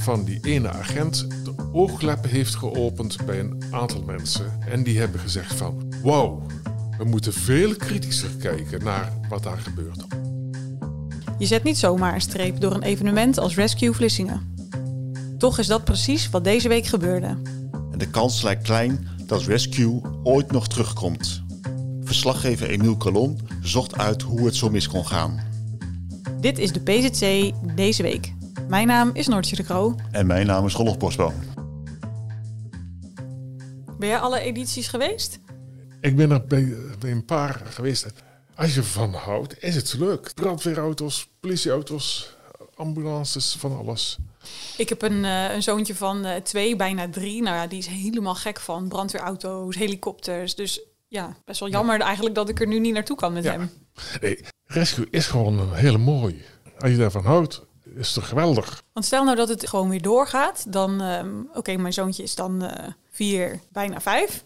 van die ene agent de oogleppen heeft geopend bij een aantal mensen. En die hebben gezegd van, wow, we moeten veel kritischer kijken naar wat daar gebeurt. Je zet niet zomaar een streep door een evenement als Rescue Vlissingen. Toch is dat precies wat deze week gebeurde. En de kans lijkt klein dat Rescue ooit nog terugkomt. Verslaggever Emiel Calon zocht uit hoe het zo mis kon gaan. Dit is de PZC deze week. Mijn naam is Noortje de Kroo. En mijn naam is Rolf Bosboom. Ben jij alle edities geweest? Ik ben er bij, bij een paar geweest. Als je van houdt, is het leuk. Brandweerauto's, politieauto's, ambulances, van alles. Ik heb een, uh, een zoontje van uh, twee, bijna drie. Nou ja, die is helemaal gek van brandweerauto's, helikopters. Dus ja, best wel jammer ja. eigenlijk dat ik er nu niet naartoe kan met Ja. hem. Nee, rescue is gewoon een hele mooi. Als je daarvan houdt, is toch geweldig. Want stel nou dat het gewoon weer doorgaat, dan, ehm, oké, mijn zoontje is dan eh, vier, bijna vijf.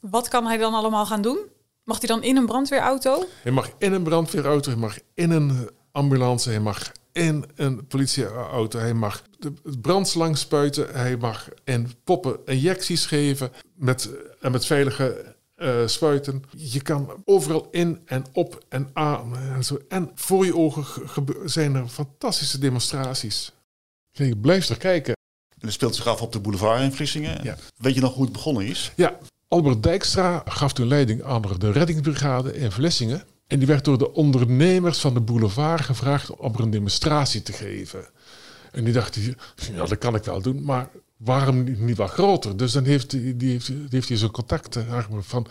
Wat kan hij dan allemaal gaan doen? Mag hij dan in een brandweerauto? Je mag in een brandweerauto, je mag in een ambulance, je mag in een politieauto, hij mag de brandslang spuiten, hij mag in poppen injecties geven met, en met veilige eh, spuiten. Je kan overal in en op en aan en zo. En voor je ogen zijn er fantastische demonstraties. Je blijft er kijken. En het speelt zich af op de boulevard in Vlissingen. Ja. Weet je nog hoe het begonnen is? Ja, Albert Dijkstra gaf toen leiding aan de reddingsbrigade in Vlissingen. En die werd door de ondernemers van de boulevard gevraagd om er een demonstratie te geven. En die dacht, ja, dat kan ik wel doen, maar waarom niet- wat groter? Dus dan heeft, hij- die heeft, die heeft hij contacten eigenlijk van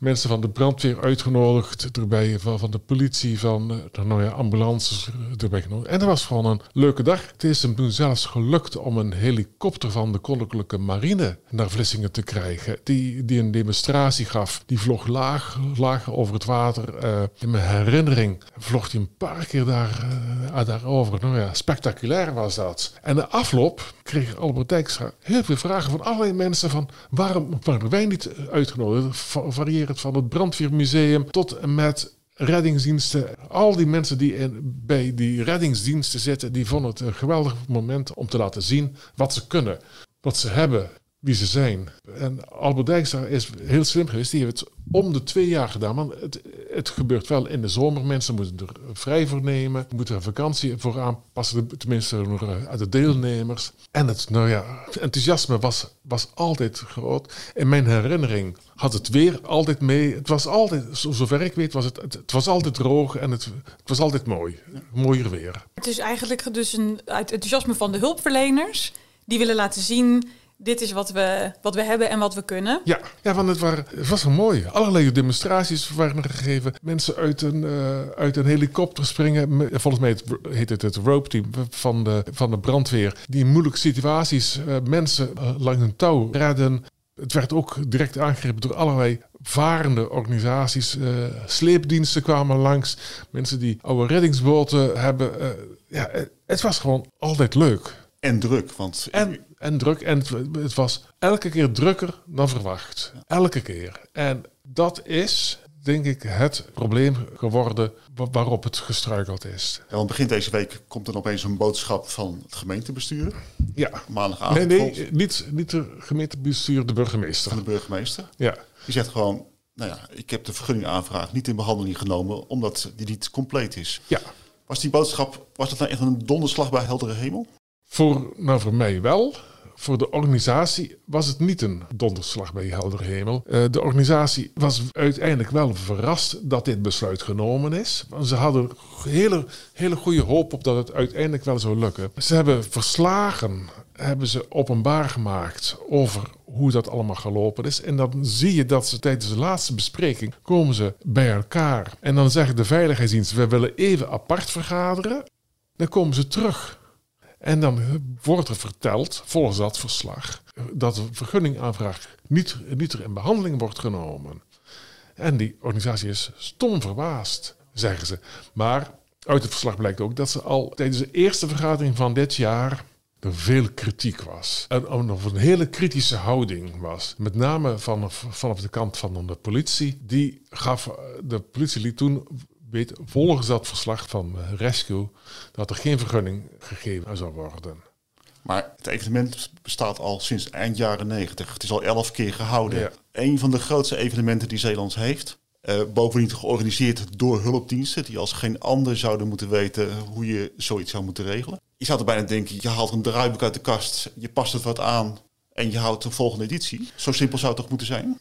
mensen van de brandweer uitgenodigd, erbij van, de politie, van eh, nou ja, ambulances erbij genodigd. En dat was gewoon een leuke dag. Het is hem toen zelfs gelukt om een helikopter van de Koninklijke Marine naar Vlissingen te krijgen, die, die een demonstratie gaf. Die vloog laag, laag over het water. Eh, in mijn herinnering vloog hij een paar keer daar, eh, daarover. Nou ja, spectaculair was dat. En de afloop kreeg Albert Dijkstra heel veel vragen van allerlei mensen van waarom worden wij niet uitgenodigd? Va- Van het brandweermuseum tot en met reddingsdiensten. Al die mensen die in, bij die reddingsdiensten zitten, die vonden het een geweldig moment om te laten zien wat ze kunnen, wat ze hebben, wie ze zijn. En Albert Dijkstra is heel slim geweest. Die heeft het om de twee jaar gedaan. Want het, het gebeurt wel in de zomer. Mensen moeten er vrij voor nemen. Moeten er vakantie voor aanpassen. Tenminste, uit de deelnemers. En het, nou ja, enthousiasme was, was altijd groot. In mijn herinnering had het weer altijd mee. Het was altijd, zo- zover ik weet, was het, het, was altijd droog en het, het was altijd mooi. Mooier weer. Het is eigenlijk dus een, enthousiasme van de hulpverleners. Die willen laten zien, dit is wat we, wat we hebben en wat we kunnen. Ja, ja want het, waren, het was wel mooi. Allerlei demonstraties waren er gegeven. Mensen uit een, eh, uit een helikopter springen. Me- Volgens mij heet het het rope team van de, van de brandweer. Die in moeilijke situaties eh, mensen eh, langs een touw redden. Het werd ook direct aangegrepen door allerlei varende organisaties. Eh, sleepdiensten kwamen langs. Mensen die oude reddingsboten hebben. Eh, ja, het- het was gewoon altijd leuk. En druk, want En, en druk. En het, het was elke keer drukker dan verwacht. Elke keer. En dat is, denk ik, het probleem geworden wa- waarop het gestruikeld is. Ja, want begin deze week komt er opeens een boodschap van het gemeentebestuur. Ja. Maandagavond Nee, nee, niet, niet de gemeentebestuur, de burgemeester. van de burgemeester. Ja. Die zegt gewoon, nou ja, ik heb de vergunningaanvraag niet in behandeling genomen omdat die niet compleet is. Ja. Was die boodschap, was dat nou echt een donderslag bij heldere hemel? Voor, nou, voor mij wel. Voor de organisatie was het niet een donderslag bij helder hemel. Eh, de organisatie was uiteindelijk wel verrast dat dit besluit genomen is. Ze hadden hele, hele goede hoop op dat het uiteindelijk wel zou lukken. Ze hebben verslagen hebben ze openbaar gemaakt over hoe dat allemaal gelopen is. En dan zie je dat ze tijdens de laatste bespreking komen ze bij elkaar. En dan zeggen de veiligheidsdiensten, we willen even apart vergaderen. Dan komen ze terug. En dan wordt er verteld, volgens dat verslag, dat de vergunningaanvraag niet, niet in behandeling wordt genomen. En die organisatie is stom verbaasd, zeggen ze. Maar uit het verslag blijkt ook dat ze al tijdens de eerste vergadering van dit jaar er veel kritiek was. En of een hele kritische houding was. Met name vanaf, vanaf de kant van de politie. Die gaf, de politie liet toen weet, volgens dat verslag van Rescue dat er geen vergunning gegeven zou worden. Maar het evenement bestaat al sinds eind jaren 90. Het is al elf keer gehouden. Ja. Een van de grootste evenementen die Zeeland heeft. Uh, bovendien georganiseerd door hulpdiensten die als geen ander zouden moeten weten hoe je zoiets zou moeten regelen. Je zou er bijna denken, je haalt een draaiboek uit de kast, je past het wat aan en je houdt de volgende editie. Zo simpel zou het toch moeten zijn?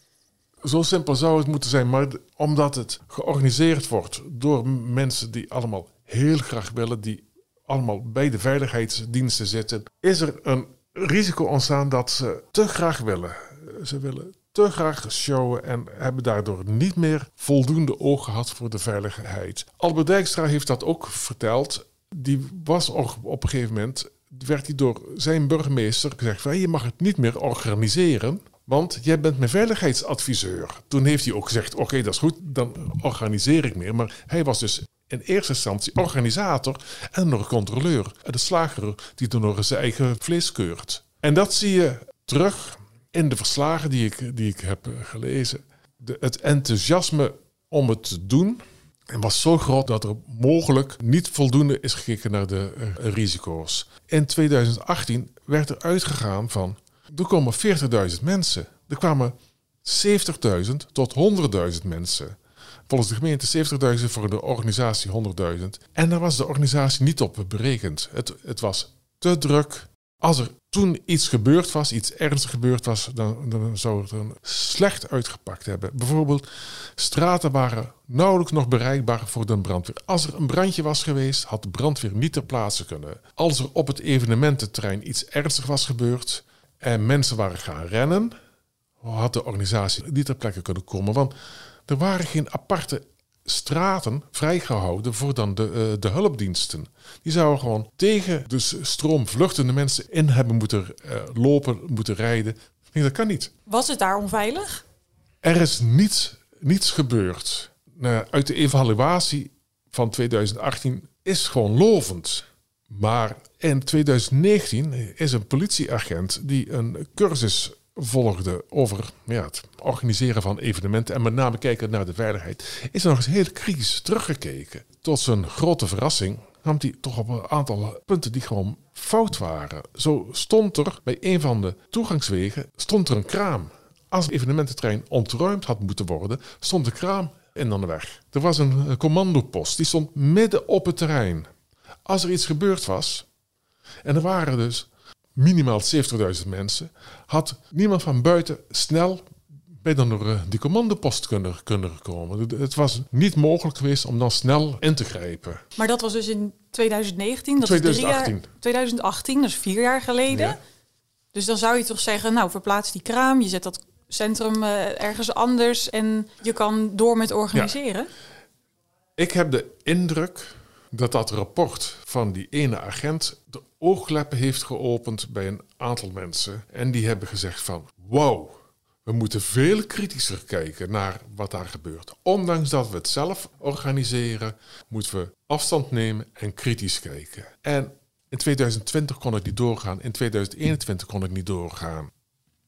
Zo simpel zou het moeten zijn, maar omdat het georganiseerd wordt door mensen die allemaal heel graag willen, die allemaal bij de veiligheidsdiensten zitten, is er een risico ontstaan dat ze te graag willen. Ze willen te graag showen en hebben daardoor niet meer voldoende oog gehad voor de veiligheid. Albert Dijkstra heeft dat ook verteld. Die was op een gegeven moment, werd hij door zijn burgemeester gezegd: van, je mag het niet meer organiseren. Want jij bent mijn veiligheidsadviseur. Toen heeft hij ook gezegd: Oké, dat is goed, dan organiseer ik meer. Maar hij was dus in eerste instantie organisator en nog controleur. De slager die dan nog zijn eigen vlees keurt. En dat zie je terug in de verslagen die ik, die ik heb gelezen. De, het enthousiasme om het te doen was zo groot dat er mogelijk niet voldoende is gekeken naar de uh, risico's. In 2018 werd er uitgegaan van er komen 40.000 mensen. Er kwamen 70.000 tot 100.000 mensen. Volgens de gemeente 70.000 voor de organisatie 100.000. En daar was de organisatie niet op berekend. Het, het was te druk. Als er toen iets gebeurd was, iets ernstigs gebeurd was, dan, dan zou het er slecht uitgepakt hebben. Bijvoorbeeld, straten waren nauwelijks nog bereikbaar voor de brandweer. Als er een brandje was geweest, had de brandweer niet ter plaatse kunnen. Als er op het evenemententerrein iets ernstigs was gebeurd, en mensen waren gaan rennen, had de organisatie niet ter plekke kunnen komen. Want er waren geen aparte straten vrijgehouden voor dan de, uh, de hulpdiensten. Die zouden gewoon tegen de stroom vluchtende mensen in hebben moeten uh, lopen, moeten rijden. Nee, dat kan niet. Was het daar onveilig? Er is niets, niets gebeurd. Nou, uit de evaluatie van 2018 is gewoon lovend. Maar in 2019 is een politieagent die een cursus volgde over ja, het organiseren van evenementen en met name kijken naar de veiligheid, is nog eens heel kritisch teruggekeken. Tot zijn grote verrassing nam hij toch op een aantal punten die gewoon fout waren. Zo stond er bij een van de toegangswegen stond er een kraam. Als het evenemententrein ontruimd had moeten worden, stond de kraam in de weg. Er was een commandopost, die stond midden op het terrein. Als er iets gebeurd was, en er waren dus minimaal 70.000 mensen, had niemand van buiten snel bij dan uh, die commandopost kunnen, kunnen komen. Het was niet mogelijk geweest om dan snel in te grijpen. Maar dat was dus in 2019? Dat 2018. Is jaar, 2018, dat is vier jaar geleden. Dus dan zou je toch zeggen, nou verplaats die kraam, je zet dat centrum uh, ergens anders en je kan door met organiseren. Ja. Ik heb de indruk dat dat rapport van die ene agent de oogkleppen heeft geopend bij een aantal mensen. En die hebben gezegd van, wow, we moeten veel kritischer kijken naar wat daar gebeurt. Ondanks dat we het zelf organiseren, moeten we afstand nemen en kritisch kijken. En in 2020 kon ik niet doorgaan, in 2021 kon ik niet doorgaan.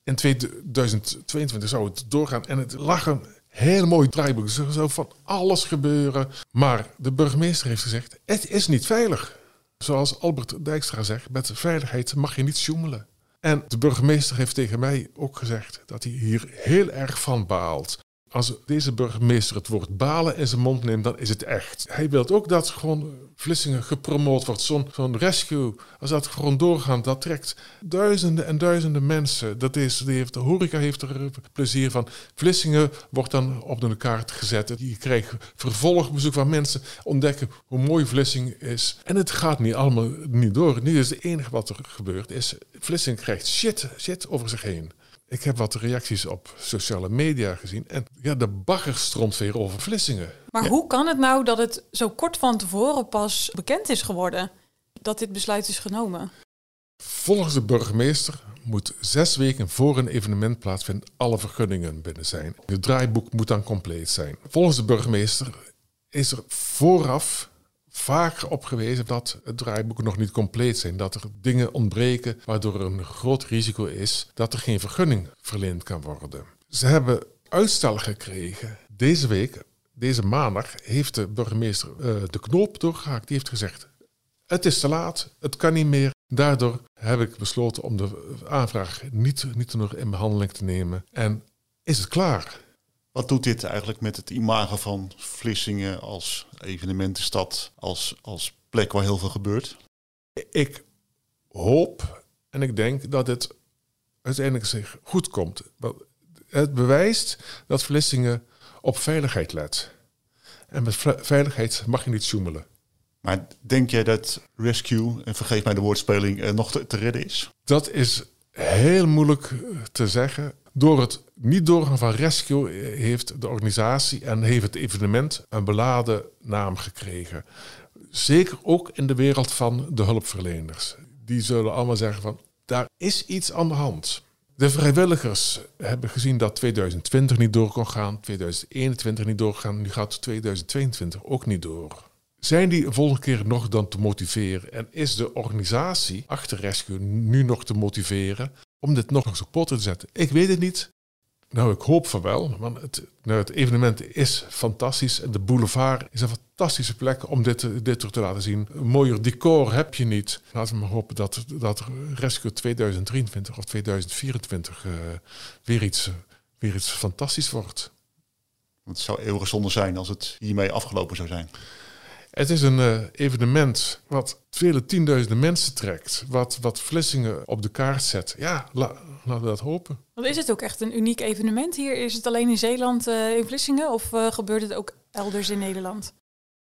In 2022 zou het doorgaan en het lag een heel mooi draaiboek. Er zou van alles gebeuren. Maar de burgemeester heeft gezegd: het is niet veilig. Zoals Albert Dijkstra zegt: met veiligheid mag je niet sjoemelen. En de burgemeester heeft tegen mij ook gezegd dat hij hier heel erg van baalt als deze burgemeester het woord balen in zijn mond neemt, dan is het echt. Hij wil ook dat gewoon Vlissingen gepromoot wordt. Zo'n rescue, als dat gewoon doorgaat, dat trekt duizenden en duizenden mensen. Dat is, die heeft, de horeca heeft er plezier van. Vlissingen wordt dan op de kaart gezet. Je krijgt vervolgbezoek van mensen ontdekken hoe mooi Vlissingen is. En het gaat niet allemaal niet door. Nu is het enige wat er gebeurt, is Vlissingen krijgt shit, shit over zich heen. Ik heb wat reacties op sociale media gezien. En ja, de bagger stroomt weer over Vlissingen. Maar hoe kan het nou dat het zo kort van tevoren pas bekend is geworden? dat dit besluit is genomen? Volgens de burgemeester moet zes weken voor een evenement plaatsvinden alle vergunningen binnen zijn. Het draaiboek moet dan compleet zijn. Volgens de burgemeester is er vooraf vaker op gewezen dat het draaiboek nog niet compleet zijn. Dat er dingen ontbreken waardoor er een groot risico is dat er geen vergunning verleend kan worden. Ze hebben uitstel gekregen. Deze week, deze maandag, heeft de burgemeester uh, de knoop doorgehaakt. Die heeft gezegd, het is te laat, het kan niet meer. Daardoor heb ik besloten om de aanvraag niet, niet nog in behandeling te nemen. En is het klaar? Wat doet dit eigenlijk met het imago van Vlissingen als evenementenstad, als, als plek waar heel veel gebeurt? Ik hoop en ik denk dat het uiteindelijk zich goed komt. Het bewijst dat Vlissingen op veiligheid let. En met veiligheid mag je niet zoemelen. Maar denk jij dat rescue, en vergeef mij de woordspeling, nog te, te redden is? Dat is heel moeilijk te zeggen. Door het niet doorgaan van rescue eh, heeft de organisatie en heeft het evenement een beladen naam gekregen. Zeker ook in de wereld van de hulpverleners. Die zullen allemaal zeggen van daar is iets aan de hand. De vrijwilligers hebben gezien dat 2020 niet door kon gaan, 2021 niet doorgaan, nu gaat 2022 ook niet door. Zijn die volgende keer nog dan te motiveren? En is de organisatie achter Rescue nu nog te motiveren om dit nog eens op te zetten? Ik weet het niet. Nou, ik hoop van wel, want het, nou, het evenement is fantastisch. De boulevard is een fantastische plek om dit, dit te laten zien. Een mooier decor heb je niet. Laten we maar hopen dat, dat Rescue 2023 of 2024 uh, eh, weer, iets, weer iets fantastisch wordt. Het zou eeuwig zonde zijn als het hiermee afgelopen zou zijn. Het is een uh, evenement wat vele tienduizenden mensen trekt. Wat, wat Vlissingen op de kaart zet. Ja, la, laten we dat hopen. Want is het ook echt een uniek evenement hier? Is het alleen in Zeeland uh, in Vlissingen of uh, gebeurt het ook elders in Nederland?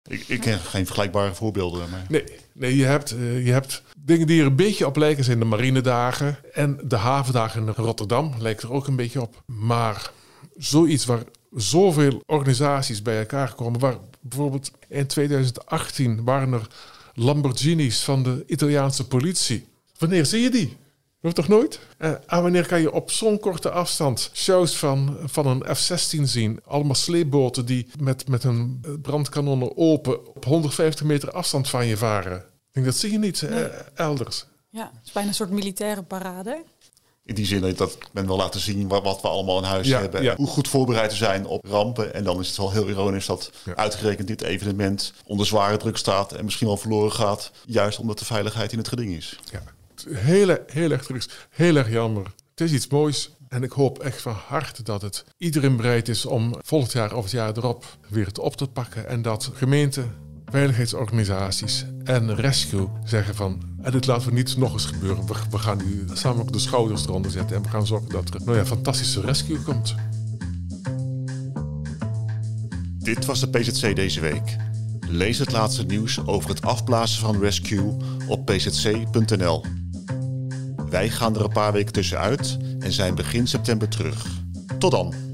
Ik, ik ken geen vergelijkbare voorbeelden. Maar... Nee, nee je, hebt, je hebt dingen die er een beetje op lijken zijn de marinedagen. En de havendagen in Rotterdam lijkt er ook een beetje op. Maar zoiets waar zoveel organisaties bij elkaar komen. Waar bijvoorbeeld in 2018 waren er Lamborghinis van de Italiaanse politie. Wanneer zie je die? Nog toch nooit? En wanneer kan je op zo'n korte afstand shows van, van een F-16 zien? Allemaal sleepboten die met, met hun brandkanonnen open op 150 meter afstand van je varen. Ik denk, dat zie je niet uh, elders. Ja, het is bijna een soort militaire parade in die zin dat men wil laten zien wat, wat we allemaal in huis hebben. Hoe goed voorbereid te zijn op rampen. En dan is het wel heel ironisch dat uitgerekend dit evenement onder zware druk staat en misschien wel verloren gaat. Juist omdat de veiligheid in het geding is. Ja, heel, heel erg terug. Heel erg jammer. Het is iets moois. En ik hoop echt van harte dat het iedereen bereid is om volgend jaar of het jaar erop weer het op te pakken. En dat gemeenten veiligheidsorganisaties en rescue zeggen van... En dit laten we niet nog eens gebeuren. We, gaan nu samen ook de schouders eronder zetten... en we gaan zorgen dat er nou ja, fantastische rescue komt. Dit was de PZC deze week. Lees het laatste nieuws over het afblazen van Rescue op pzc.nl. Wij gaan er een paar weken tussenuit en zijn begin september terug. Tot dan!